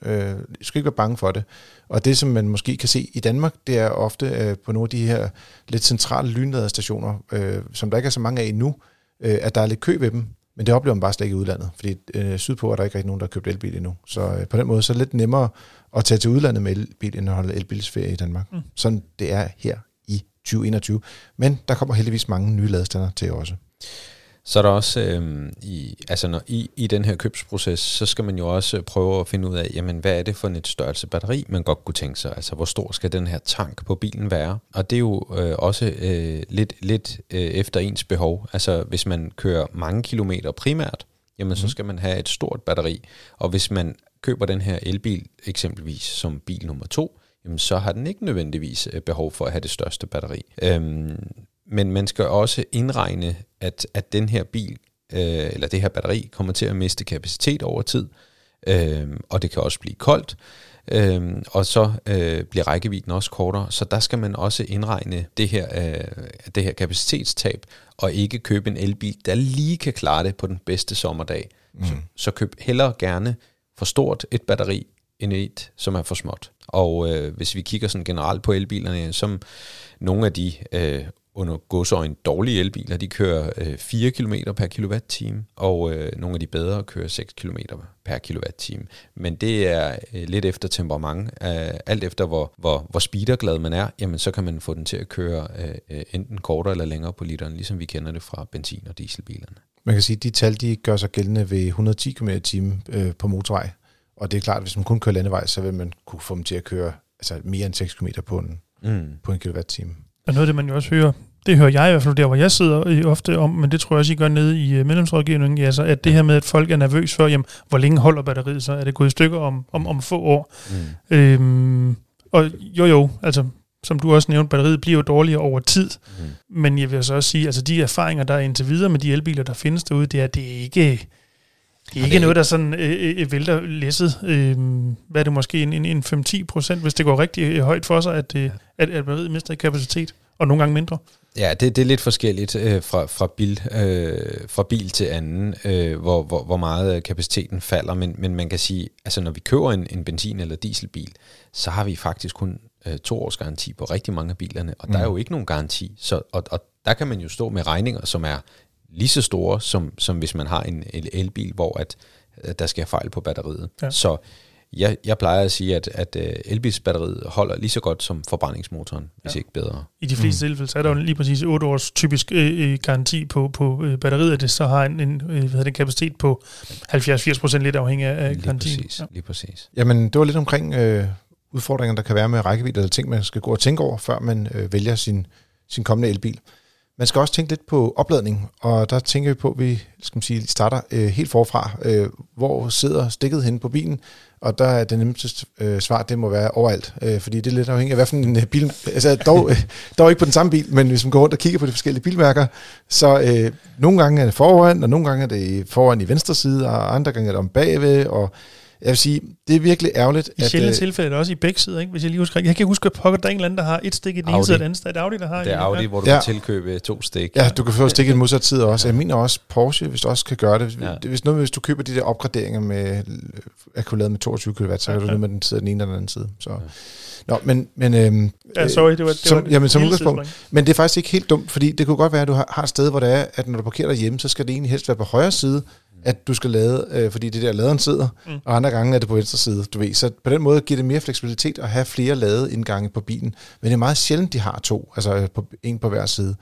Speaker 1: Øh, I skal ikke være bange for det. Og det, som man måske kan se i Danmark, det er ofte øh, på nogle af de her lidt centrale lynladestationer, øh, som der ikke er så mange af endnu, øh, at der er lidt kø ved dem. Men det oplever man bare slet ikke i udlandet, fordi øh, sydpå er der ikke rigtig nogen, der har købt elbil endnu. Så øh, på den måde så er det lidt nemmere at tage til udlandet med elbil, end at holde elbilsferie i Danmark. Mm. Sådan det er her i 2021. Men der kommer heldigvis mange nye ladestander til også.
Speaker 3: Så er der også, øh, i, altså når, i, i den her købsproces, så skal man jo også prøve at finde ud af, jamen hvad er det for et størrelse batteri, man godt kunne tænke sig? Altså hvor stor skal den her tank på bilen være? Og det er jo øh, også øh, lidt, lidt øh, efter ens behov. Altså hvis man kører mange kilometer primært, jamen mm. så mhm. skal man have et stort batteri. Og hvis man køber den her elbil eksempelvis som bil nummer to, jamen så har den ikke nødvendigvis øh, behov for at have det største batteri. Øhm, men man skal også indregne, at, at den her bil, øh, eller det her batteri, kommer til at miste kapacitet over tid, øh, og det kan også blive koldt, øh, og så øh, bliver rækkevidden også kortere, så der skal man også indregne det her, øh, det her kapacitetstab, og ikke købe en elbil, der lige kan klare det på den bedste sommerdag. Mm. Så, så køb hellere gerne for stort et batteri, end et, som er for småt. Og øh, hvis vi kigger sådan generelt på elbilerne, som nogle af de øh, under godsøjne dårlige elbiler, de kører øh, 4 km per kilowatt-time, og øh, nogle af de bedre kører 6 km per kilowatt-time. Men det er øh, lidt efter temperament. Øh, alt efter hvor, hvor, hvor speederglad man er, jamen så kan man få den til at køre øh, enten kortere eller længere på literen, ligesom vi kender det fra benzin- og dieselbilerne.
Speaker 1: Man kan sige, at de tal de gør sig gældende ved 110 km/t øh, på motorvej. Og det er klart, at hvis man kun kører landevej, så vil man kunne få dem til at køre altså mere end 6 km på en, mm. på en kilowatt-time.
Speaker 2: Og noget af det, man jo også hører det hører jeg i hvert fald der, hvor jeg sidder ofte om, men det tror jeg også, I gør nede i øh, medlemsrådgivningen, altså, at det her med, at folk er nervøs for, jamen, hvor længe holder batteriet så? Er det gået i stykker om, om, om få år? Mm. Øhm, og jo jo, altså som du også nævnte, batteriet bliver jo dårligere over tid. Mm. Men jeg vil så også sige, altså de erfaringer, der er indtil videre med de elbiler, der findes derude, det er, det er ikke... Det er ikke noget, der sådan øh, øh, vælter læsset. Øh, hvad er det måske en, en, en 5-10 procent, hvis det går rigtig øh, højt for sig, at, øh, at, at batteriet mister kapacitet, og nogle gange mindre?
Speaker 3: Ja, det, det er lidt forskelligt øh, fra, fra, bil, øh, fra bil til anden, øh, hvor, hvor, hvor meget kapaciteten falder, men, men man kan sige, altså når vi køber en, en benzin- eller dieselbil, så har vi faktisk kun øh, to års garanti på rigtig mange af bilerne, og mm. der er jo ikke nogen garanti, så, og, og der kan man jo stå med regninger, som er lige så store, som, som hvis man har en elbil, hvor at, at der sker fejl på batteriet. Ja. Så jeg, jeg plejer at sige, at, at uh, elbilsbatteriet holder lige så godt som forbrændingsmotoren, hvis ja. ikke bedre.
Speaker 2: I de fleste mm. tilfælde, så er der jo lige præcis 8 års typisk øh, øh, garanti på, på øh, batteriet, at det så har en, en, øh, hvad det, kapacitet på 70-80 procent lidt afhængig af
Speaker 3: lige
Speaker 2: garantien.
Speaker 3: Præcis, ja. Lige præcis.
Speaker 1: Jamen, det var lidt omkring øh, udfordringer, der kan være med rækkevidde, eller ting, man skal gå og tænke over, før man øh, vælger sin, sin kommende elbil. Man skal også tænke lidt på opladning, og der tænker vi på, at vi skal man sige, starter øh, helt forfra. Øh, hvor sidder stikket henne på bilen? Og der er det nemmeste øh, svar, det må være overalt, øh, fordi det er lidt afhængigt af, hvad for en øh, bil... Altså dog, øh, dog ikke på den samme bil, men hvis man går rundt og kigger på de forskellige bilmærker, så øh, nogle gange er det foran, og nogle gange er det foran i venstre side, og andre gange er det om bagved, og jeg vil sige, det er virkelig ærgerligt.
Speaker 2: I sjældne øh, tilfælde er det også i begge sider, ikke? hvis jeg lige husker. Jeg kan huske, at pokker, der er en eller anden, der har et stik i den ene side, og den anden side. Det er Audi, der har
Speaker 3: Det er Audi,
Speaker 2: ja.
Speaker 3: hvor du ja. kan tilkøbe to stik.
Speaker 1: Ja, du kan få stik i den modsatte side også. Ja. Jeg mener også, Porsche, hvis du også kan gøre det. Ja. Hvis, noget, hvis du køber de der opgraderinger med akkuleret med 22 kW, så kan ja, du nu med den side den ene eller den anden side. Så. Ja. Nå, men... men øhm,
Speaker 2: ja, sorry, det var, det
Speaker 1: som,
Speaker 2: var
Speaker 1: jamen, som udgangspunkt. Men det er faktisk ikke helt dumt, fordi det kunne godt være, at du har, har et sted, hvor det er, at når du parkerer derhjemme, så skal det egentlig helst være på højre side, at du skal lade, øh, fordi det der laderen sidder, mm. og andre gange er det på venstre side, du ved. Så på den måde giver det mere fleksibilitet at have flere ladeindgange på bilen. Men det er meget sjældent, de har to, altså på, en på hver side.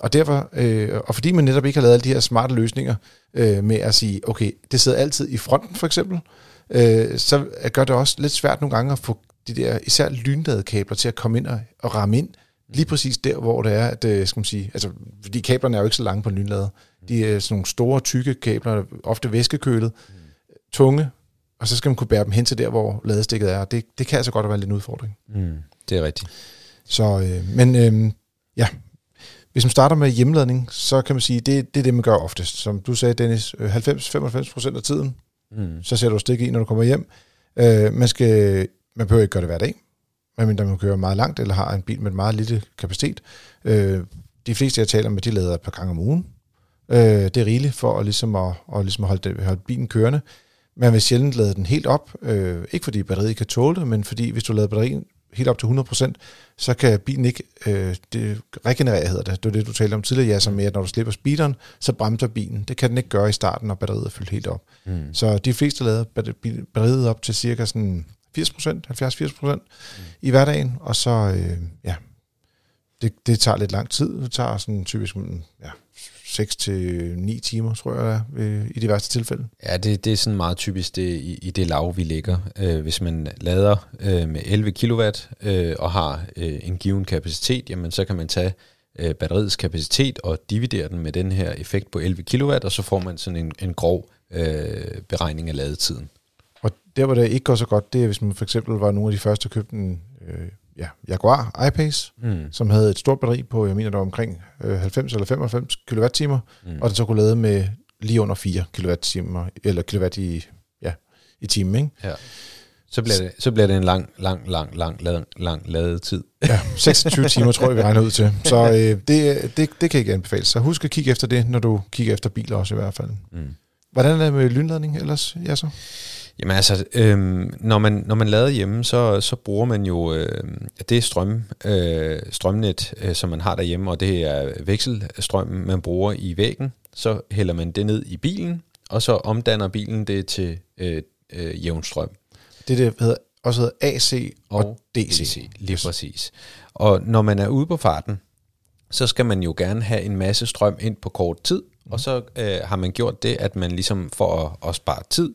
Speaker 1: Og derfor, øh, og fordi man netop ikke har lavet alle de her smarte løsninger øh, med at sige, okay, det sidder altid i fronten for eksempel, øh, så gør det også lidt svært nogle gange at få de der især lynladekabler til at komme ind og, og ramme ind lige præcis der, hvor det er, at, øh, skal man sige, altså, fordi kablerne er jo ikke så lange på en lynlader. De er sådan nogle store, tykke kabler, ofte væskekølet, mm. tunge, og så skal man kunne bære dem hen til der, hvor ladestikket er. Det, det kan altså godt være lidt en udfordring.
Speaker 3: Mm, det er rigtigt.
Speaker 1: Så, øh, men øh, ja, hvis man starter med hjemladning, så kan man sige, det, det er det, man gør oftest. Som du sagde, Dennis, 90-95% af tiden, mm. så sætter du stik i, når du kommer hjem. Øh, man, skal, man behøver ikke gøre det hver dag, medmindre man kører meget langt, eller har en bil med meget lille kapacitet. Øh, de fleste, jeg taler med, de lader et par gange om ugen. Øh, det er rigeligt for at, ligesom at, at, ligesom at holde, holde bilen kørende. Man vil sjældent lade den helt op, øh, ikke fordi batteriet kan tåle det, men fordi hvis du lader batterien helt op til 100%, så kan bilen ikke øh, det regenerere, hedder det. Det er det, du talte om tidligere, ja, som med, at når du slipper speederen, så bremser bilen. Det kan den ikke gøre i starten, når batteriet er fyldt helt op. Mm. Så de fleste lader batteriet op til cirka sådan 80%, 70-80% mm. i hverdagen, og så, øh, ja, det, det tager lidt lang tid. Det tager sådan typisk mm, ja, 6 til 9 timer, tror jeg, øh, i de værste tilfælde.
Speaker 3: Ja, det, det er sådan meget typisk det, i, i det lav, vi ligger. Øh, hvis man lader øh, med 11 kW øh, og har øh, en given kapacitet, jamen så kan man tage øh, batteriets kapacitet og dividere den med den her effekt på 11 kW, og så får man sådan en, en grov øh, beregning af ladetiden.
Speaker 1: Der, hvor det ikke går så godt, det er, hvis man for eksempel var nogle af de første, der købte en øh, ja, Jaguar I-Pace, mm. som havde et stort batteri på, jeg mener, der var omkring øh, 90 eller 95 kWh, mm. og den så kunne lade med lige under 4 kWh, eller kilowatt i, ja, i timen, ikke?
Speaker 3: Ja. Så bliver, det, så bliver det en lang, lang, lang, lang, lang, lang ladet tid.
Speaker 1: Ja, 26 timer tror jeg, vi regner ud til. Så øh, det, det, det kan ikke anbefales. Så husk at kigge efter det, når du kigger efter biler også i hvert fald. Mm. Hvordan er det med lynladning ellers, ja så?
Speaker 3: Jamen altså, øhm, når, man, når man lader hjemme, så, så bruger man jo øh, det strøm, øh, strømnet, øh, som man har derhjemme, og det er vekselstrømmen, man bruger i væggen. Så hælder man det ned i bilen, og så omdanner bilen det til øh, øh, jævn strøm.
Speaker 1: Det, det hedder, også hedder AC og, og DC. DC.
Speaker 3: Lige præcis. Og når man er ude på farten, så skal man jo gerne have en masse strøm ind på kort tid, mm. og så øh, har man gjort det, at man ligesom for at, at spare tid, Øh,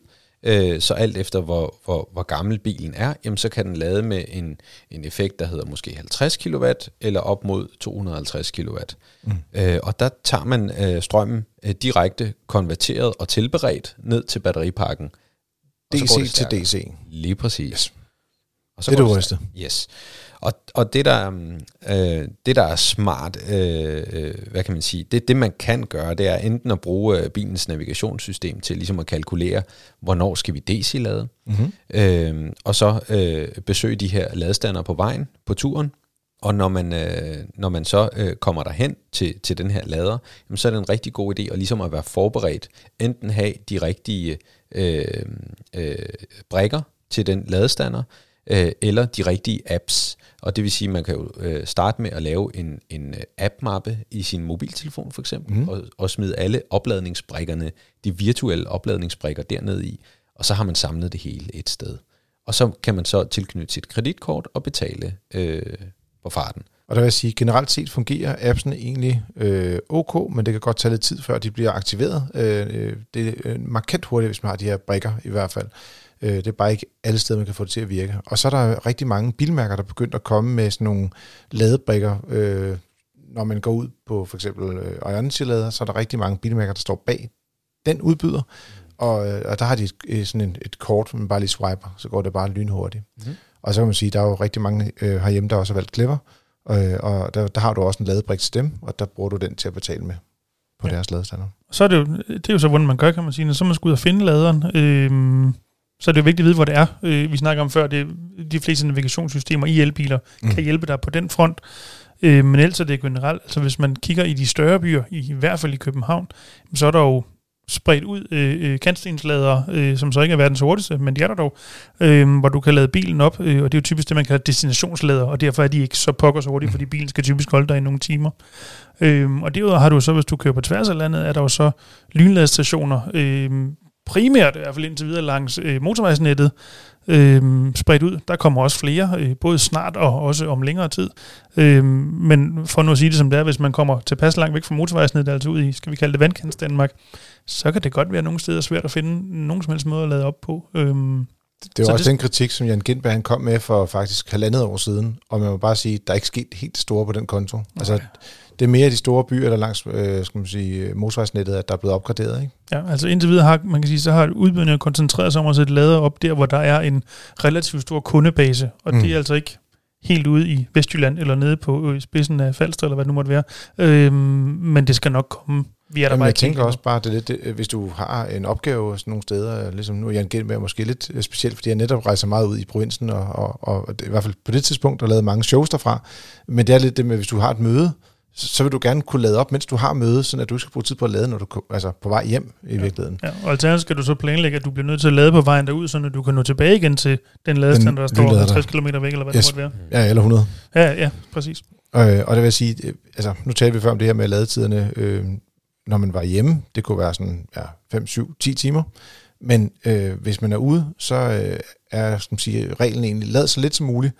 Speaker 3: så alt efter hvor, hvor, hvor gammel bilen er, jamen, så kan den lade med en, en effekt, der hedder måske 50 kW eller op mod 250 kW. Mm. Øh, og der tager man øh, strømmen øh, direkte konverteret og tilberedt ned til batteripakken.
Speaker 1: DC til DC.
Speaker 3: Lige præcis. Yes.
Speaker 1: Og så det er det hurtigste.
Speaker 3: Yes. Og, og det, der, øh, det, der er smart, øh, øh, hvad kan man sige, det, det man kan gøre, det er enten at bruge øh, bilens navigationssystem til ligesom at kalkulere, hvornår skal vi DC-lade, mm-hmm. øh, og så øh, besøge de her ladestander på vejen, på turen, og når man, øh, når man så øh, kommer derhen til, til den her lader, jamen, så er det en rigtig god idé at ligesom at være forberedt, enten have de rigtige øh, øh, brækker til den ladestander, øh, eller de rigtige apps. Og det vil sige, at man kan jo øh, starte med at lave en, en øh, app-mappe i sin mobiltelefon for eksempel, mm. og, og smide alle opladningsbrikkerne, de virtuelle opladningsbrikker derned i, og så har man samlet det hele et sted. Og så kan man så tilknytte sit kreditkort og betale øh, på farten.
Speaker 1: Og der vil jeg sige, generelt set fungerer appsen egentlig øh, ok, men det kan godt tage lidt tid, før de bliver aktiveret. Øh, det er markant hurtigt, hvis man har de her brikker i hvert fald. Øh, det er bare ikke alle steder, man kan få det til at virke. Og så er der rigtig mange bilmærker, der er begyndt at komme med sådan nogle ladebrikker. Øh, når man går ud på for eksempel øh, Ionity-lader, så er der rigtig mange bilmærker, der står bag den udbyder. Og, øh, og der har de et, sådan et, et kort, man bare lige swiper, så går det bare lynhurtigt. Mm. Og så kan man sige, der er jo rigtig mange øh, herhjemme, der også har valgt Clever, øh, og der, der har du også en ladebrik til dem, og der bruger du den til at betale med på ja. deres ladestander.
Speaker 2: Så er det jo, det er jo så, hvordan man gør, kan man sige. Når så man skal ud og finde laderen, øh, så er det jo vigtigt at vide, hvor det er. Øh, vi snakker om før, det de fleste navigationssystemer i elbiler mm. kan hjælpe dig på den front. Øh, men ellers er det generelt, altså hvis man kigger i de større byer, i hvert fald i København, så er der jo spredt ud øh, øh kantstenslader, øh, som så ikke er verdens hurtigste, men de er der dog, øh, hvor du kan lade bilen op, øh, og det er jo typisk det, man kalder destinationslader, og derfor er de ikke så pokker så hurtige, fordi bilen skal typisk holde dig i nogle timer. Øh, og derudover har du så, hvis du kører på tværs af landet, er der jo så lynladestationer, øh, primært i hvert fald indtil videre langs øh, motorvejsnettet, øh, spredt ud. Der kommer også flere, øh, både snart og også om længere tid. Øh, men for nu at sige det som det er, hvis man kommer tilpas langt væk fra motorvejsnettet, altså ud i, skal vi kalde det vandkants Danmark, så kan det godt være nogle steder svært at finde nogen som helst måde at lade op på. Øhm,
Speaker 1: det var også det... den kritik, som Jan Gindberg kom med for faktisk halvandet år siden, og man må bare sige, at der er ikke sket helt store på den konto. Okay. Altså, det er mere de store byer, eller langs øh, skal man sige, motorvejsnettet, at der er blevet opgraderet. Ikke?
Speaker 2: Ja, altså indtil videre har, man kan sige, så har udbyderne koncentreret sig om at sætte lader op der, hvor der er en relativt stor kundebase, og mm. det er altså ikke helt ude i Vestjylland, eller nede på øh, spidsen af Falster, eller hvad det nu måtte være. Øhm, men det skal nok komme vi er der
Speaker 1: Jamen,
Speaker 2: bare
Speaker 1: jeg tænker også bare, det lidt, det, hvis du har en opgave sådan nogle steder, ligesom nu er Jan Gindberg måske lidt øh, specielt, fordi jeg netop rejser meget ud i provinsen, og, og, og det, i hvert fald på det tidspunkt har lavet mange shows derfra. Men det er lidt det med, hvis du har et møde, så, vil du gerne kunne lade op, mens du har møde, sådan at du skal bruge tid på at lade, når du altså på vej hjem i ja. virkeligheden.
Speaker 2: Ja, og alternativt skal du så planlægge, at du bliver nødt til at lade på vejen derud, så du kan nå tilbage igen til den ladestand, der står 50 km væk, eller hvad yes. det måtte være.
Speaker 1: Ja, eller 100.
Speaker 2: Ja, ja, præcis.
Speaker 1: Og, øh, og det vil sige, øh, altså nu talte vi før om det her med ladetiderne, øh, når man var hjemme. Det kunne være sådan ja, 5, 7, 10 timer. Men øh, hvis man er ude, så øh, er skal man sige, reglen egentlig, lad så lidt som muligt,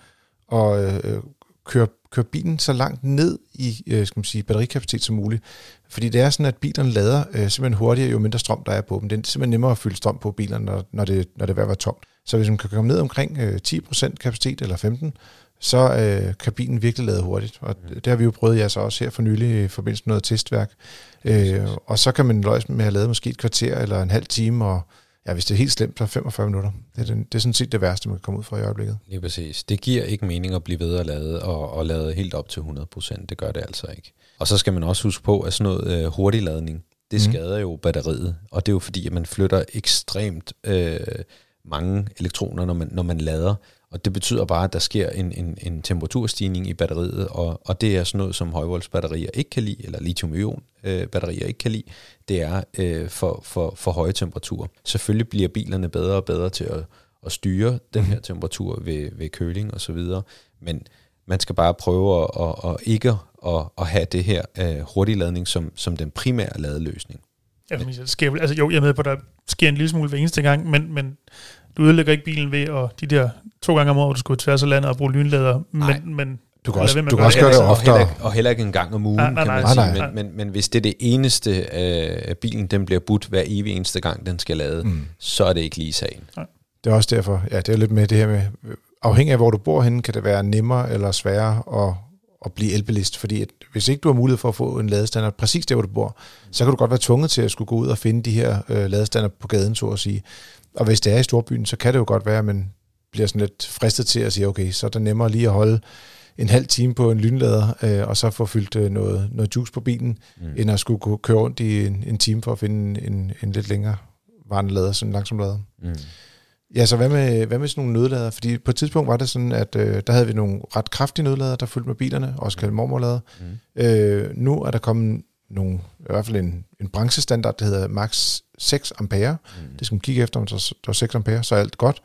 Speaker 1: og øh, køre, køre bilen så langt ned i øh, skal man sige, batterikapacitet som muligt. Fordi det er sådan, at bilerne lader øh, simpelthen hurtigere, jo mindre strøm der er på dem. Det er simpelthen nemmere at fylde strøm på bilerne, når, når, det, når det er at være tomt. Så hvis man kan komme ned omkring øh, 10% kapacitet eller 15%, så øh, kan bilen virkelig lade hurtigt. Og det har vi jo prøvet ja, så også her for nylig i forbindelse med noget testværk. Øh, og så kan man løse med at lade måske et kvarter eller en halv time, og ja, hvis det er helt slemt, så 45 minutter. Det er, den, det er sådan set det værste, man kan komme ud fra i øjeblikket.
Speaker 3: Lige præcis. Det giver ikke mening at blive ved at lade, og, og lade helt op til 100%. Det gør det altså ikke. Og så skal man også huske på, at sådan noget øh, hurtig ladning, det mm. skader jo batteriet. Og det er jo fordi, at man flytter ekstremt øh, mange elektroner, når man, når man lader. Og det betyder bare, at der sker en, en, en temperaturstigning i batteriet, og, og det er sådan noget, som højvoltsbatterier ikke kan lide, eller lithium-ion-batterier øh, ikke kan lide, det er øh, for, for, for høje temperaturer. Selvfølgelig bliver bilerne bedre og bedre til at, at styre den her temperatur ved, ved køling og så videre, men man skal bare prøve at, at, at ikke at, at have det her øh, hurtigladning som, som den primære ladeløsning.
Speaker 2: Ja, men det sker, altså, jo, jeg er med på, at der sker en lille smule hver eneste gang, men, men du ødelægger ikke bilen ved at de der to gange om året, du skulle tværs af landet og bruge lynlader, men, men
Speaker 1: du kan også, du kan også gøre det oftere.
Speaker 3: Og heller, og heller ikke en gang om ugen, nej, nej, kan man nej, sige. Nej, nej. Men, men, men hvis det er det eneste, øh, bilen den bliver budt hver evig eneste gang, den skal lade, mm. så er det ikke lige sagen. Nej.
Speaker 1: Det er også derfor, ja, det er lidt med det her med, afhængig af hvor du bor henne, kan det være nemmere eller sværere at, at blive elbilist, fordi at hvis ikke du har mulighed for at få en ladestander præcis der, hvor du bor, så kan du godt være tvunget til at skulle gå ud og finde de her øh, ladestander på gaden, så at sige. Og hvis det er i storbyen, så kan det jo godt være, at man bliver sådan lidt fristet til at sige, okay, så er det nemmere lige at holde en halv time på en lynlader, øh, og så få fyldt øh, noget, noget juice på bilen, mm. end at skulle køre rundt i en, en time for at finde en, en lidt længere varende lader, sådan en langsom lader. Mm. Ja, så hvad med, hvad med sådan nogle nødlader? Fordi på et tidspunkt var det sådan, at øh, der havde vi nogle ret kraftige nødlader, der fulgte med bilerne, også kaldt mormorlader. Mm. Øh, nu er der kommet nogle, i hvert fald en, en branchestandard, der hedder max 6 ampere. Mm. Det skal man kigge efter, om der er 6 ampere, så er alt godt.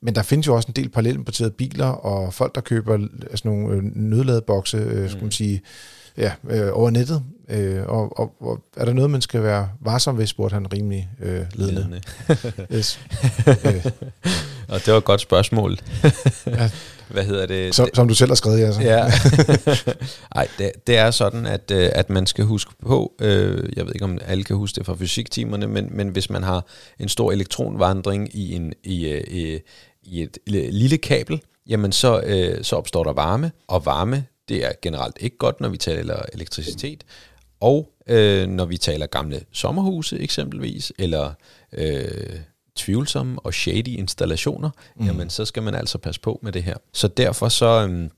Speaker 1: Men der findes jo også en del parallelimporterede biler, og folk, der køber sådan nogle øh, nødladebokse, øh, skal man mm. sige, ja, øh, over nettet. Øh, og, og, og er der noget, man skal være varsom ved, spurgte han rimelig øh, ledende. ledende.
Speaker 3: yes. øh. Og det var et godt spørgsmål.
Speaker 1: ja,
Speaker 3: hvad hedder det?
Speaker 1: Som, som du selv har skrevet, ja. Så.
Speaker 3: Ja. Ej, det, det er sådan, at, øh, at man skal huske på, øh, jeg ved ikke om alle kan huske det fra fysiktimerne, men, men hvis man har en stor elektronvandring i, en, i, øh, i, i et lille kabel, jamen så, øh, så opstår der varme, og varme, det er generelt ikke godt, når vi taler elektricitet, og øh, når vi taler gamle sommerhuse eksempelvis, eller øh, tvivlsomme og shady installationer, mm. jamen så skal man altså passe på med det her. Så derfor så, øh,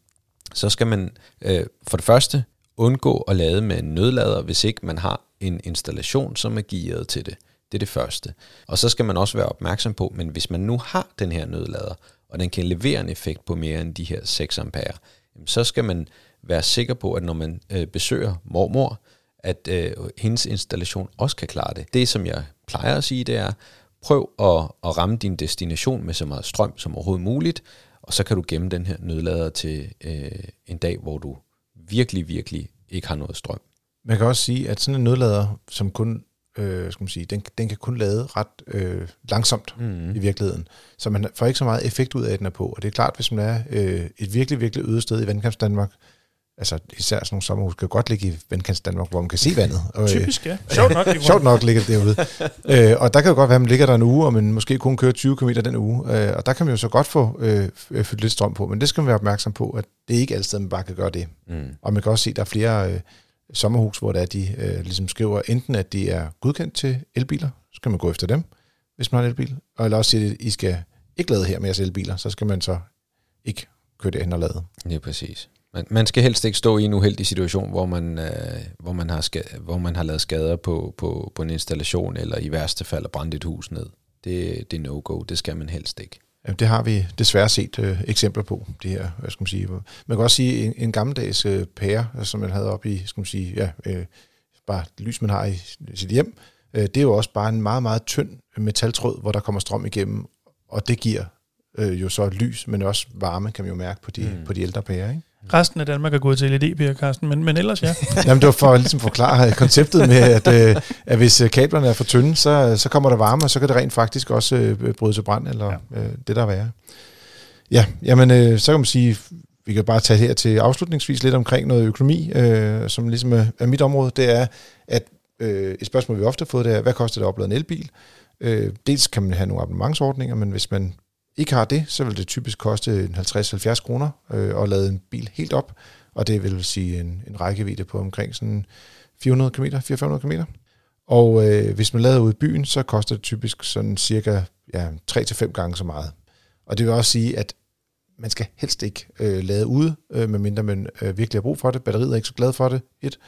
Speaker 3: så skal man øh, for det første undgå at lade med en nødlader, hvis ikke man har en installation, som er gearet til det. Det er det første. Og så skal man også være opmærksom på, men hvis man nu har den her nødlader, og den kan levere en effekt på mere end de her 6 ampere, så skal man være sikker på, at når man øh, besøger mormor, at øh, hendes installation også kan klare det. Det, som jeg plejer at sige, det er, prøv at, at ramme din destination med så meget strøm som overhovedet muligt, og så kan du gemme den her nødlader til øh, en dag, hvor du virkelig, virkelig ikke har noget strøm.
Speaker 1: Man kan også sige, at sådan en nødlader, som kun øh, skal man sige, den, den kan kun lade ret øh, langsomt mm. i virkeligheden. Så man får ikke så meget effekt ud af, at den er på. Og det er klart, hvis man er øh, et virkelig, virkelig øde sted i vandkamps Danmark, altså især sådan nogle sommerhus, kan godt ligge i vandkants Danmark, hvor man kan se vandet.
Speaker 2: Og, øh, Typisk, ja. Sjovt nok.
Speaker 1: sjovt nok ligger det derude. øh, og der kan jo godt være, at man ligger der en uge, og man måske kun kører 20 km den uge. Øh, og der kan man jo så godt få øh, fyldt lidt strøm på, men det skal man være opmærksom på, at det ikke altid, man bare kan gøre det. Mm. Og man kan også se, at der er flere øh, sommerhus, hvor der de øh, ligesom skriver enten, at de er godkendt til elbiler, så skal man gå efter dem, hvis man har en elbil. Og eller også sige, at I skal ikke lade her med jeres elbiler, så skal man så ikke køre det hen og lade.
Speaker 3: Ja, præcis. Man, man skal helst ikke stå i en uheldig situation, hvor man, øh, hvor man, har, skade, hvor man har lavet skader på, på, på en installation, eller i værste fald brændt et hus ned. Det, det er no-go. Det skal man helst ikke.
Speaker 1: Jamen, det har vi desværre set øh, eksempler på, det her, hvad skal man sige. Man kan også sige, en, en gammeldags øh, pære, som man havde op i, skal man sige, ja, øh, bare lys, man har i sit hjem, øh, det er jo også bare en meget, meget tynd metaltråd, hvor der kommer strøm igennem, og det giver øh, jo så lys, men også varme, kan man jo mærke på de, mm. på de ældre pærer, ikke?
Speaker 2: Resten af Danmark er gået til LED-pærer, Carsten, men, men ellers ja.
Speaker 1: Jamen det var for at ligesom forklare konceptet med, at, øh, at hvis øh, kablerne er for tynde, så, så kommer der varme, og så kan det rent faktisk også øh, bryde til brand, eller ja. øh, det der er værre. Ja, jamen øh, så kan man sige, vi kan bare tage her til afslutningsvis lidt omkring noget økonomi, øh, som ligesom er, er mit område. Det er, at øh, et spørgsmål, vi ofte har fået, det er, hvad koster det at oplade en elbil? Øh, dels kan man have nogle abonnementsordninger, men hvis man ikke har det, så vil det typisk koste 50-70 kroner øh, at lade en bil helt op, og det vil sige en, en rækkevidde på omkring sådan 400 km, 400-500 km. Og øh, hvis man lader ud i byen, så koster det typisk sådan cirka ja, 3-5 gange så meget. Og det vil også sige, at man skal helst ikke øh, lade ude, øh, medmindre man øh, virkelig har brug for det. Batteriet er ikke så glad for det. Et.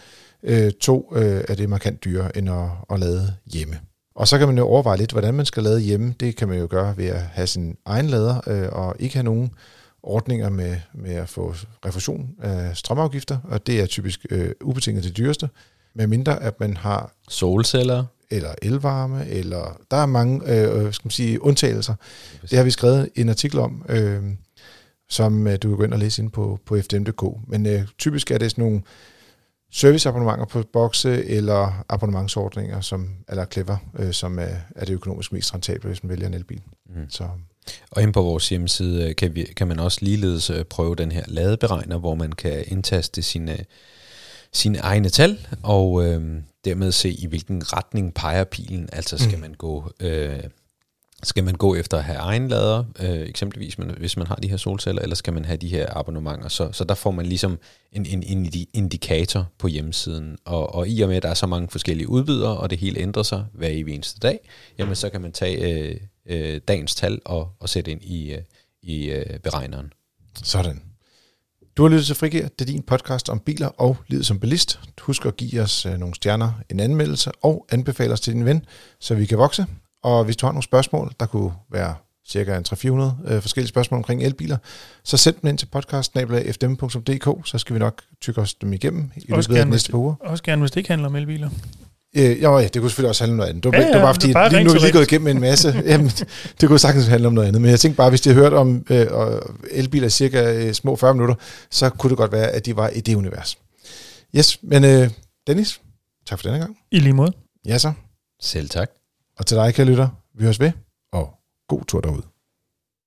Speaker 1: Øh, to øh, er det markant dyrere end at, at lade hjemme. Og så kan man jo overveje lidt, hvordan man skal lade hjemme. Det kan man jo gøre ved at have sin egen lader, øh, og ikke have nogen ordninger med, med at få refusion af strømafgifter, og det er typisk øh, ubetinget det dyreste, med mindre at man har
Speaker 3: solceller
Speaker 1: eller elvarme, eller der er mange øh, skal man sige, undtagelser. Det har vi skrevet en artikel om, øh, som øh, du kan gå ind og læse ind på, på fdm.dk. Men øh, typisk er det sådan nogle serviceabonnementer på bokse eller abonnementsordninger, som, eller Clever, øh, som er, er det økonomisk mest rentable, hvis man vælger en elbil. Mm. Så.
Speaker 3: Og inde på vores hjemmeside øh, kan, vi, kan man også ligeledes øh, prøve den her ladeberegner, hvor man kan indtaste sine, sine egne tal, og øh, dermed se, i hvilken retning peger pilen. Altså skal mm. man gå... Øh, skal man gå efter at have egen lader, øh, eksempelvis hvis man har de her solceller, eller skal man have de her abonnementer? Så, så der får man ligesom en, en, en indikator på hjemmesiden. Og, og i og med, at der er så mange forskellige udbydere, og det hele ændrer sig hver evig eneste dag, jamen så kan man tage øh, øh, dagens tal og, og sætte ind i, øh, i øh, beregneren.
Speaker 1: Sådan. Du har lyttet til Frigir. Det er din podcast om biler og livet som bilist. Husk at give os øh, nogle stjerner, en anmeldelse og anbefale os til din ven, så vi kan vokse. Og hvis du har nogle spørgsmål, der kunne være cirka 300-400 øh, forskellige spørgsmål omkring elbiler, så send dem ind til podcast.fdm.dk, så skal vi nok tykke os dem igennem i løbet af næste par uger.
Speaker 2: Også gerne, hvis det ikke handler om elbiler.
Speaker 1: Øh, jo, ja, det kunne selvfølgelig også handle om noget andet. Det var, ja, ja, det var bare fordi, bare lige nu er vi lige gået igennem en masse. Jamen, det kunne sagtens handle om noget andet. Men jeg tænkte bare, hvis de har hørt om øh, elbiler cirka øh, små 40 minutter, så kunne det godt være, at de var i det univers. Yes, men øh, Dennis, tak for denne gang.
Speaker 2: I lige måde.
Speaker 1: Ja så.
Speaker 3: Selv tak.
Speaker 1: Og til dig, kære lytter, vi høres ved, og god tur derude.